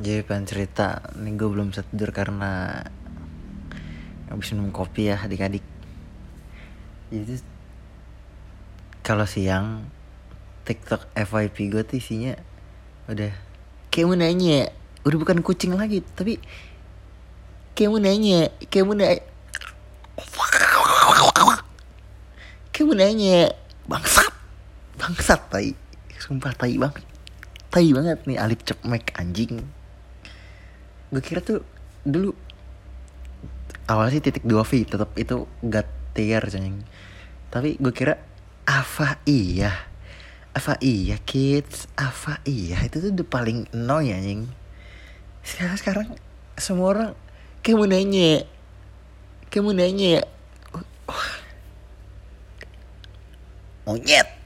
Jadi pengen cerita Nih gue belum bisa tidur karena Habis minum kopi ya adik-adik. Jadi Kalau siang TikTok FYP gue tuh isinya Udah Kayak mau nanya Udah bukan kucing lagi Tapi Kayak mau nanya Kayak mau nanya. Kayak nanya Bangsat Bangsat tai. Sumpah tai banget Tai banget nih Alip cepmek anjing gue kira tuh dulu awalnya sih titik dua V tetap itu gak tier ceng tapi gue kira apa iya. Apa iya kids. Apa iya itu tuh udah paling annoy anjing. Sekarang sekarang semua orang kayak mau nanya. Kayak mau nanya. Monyet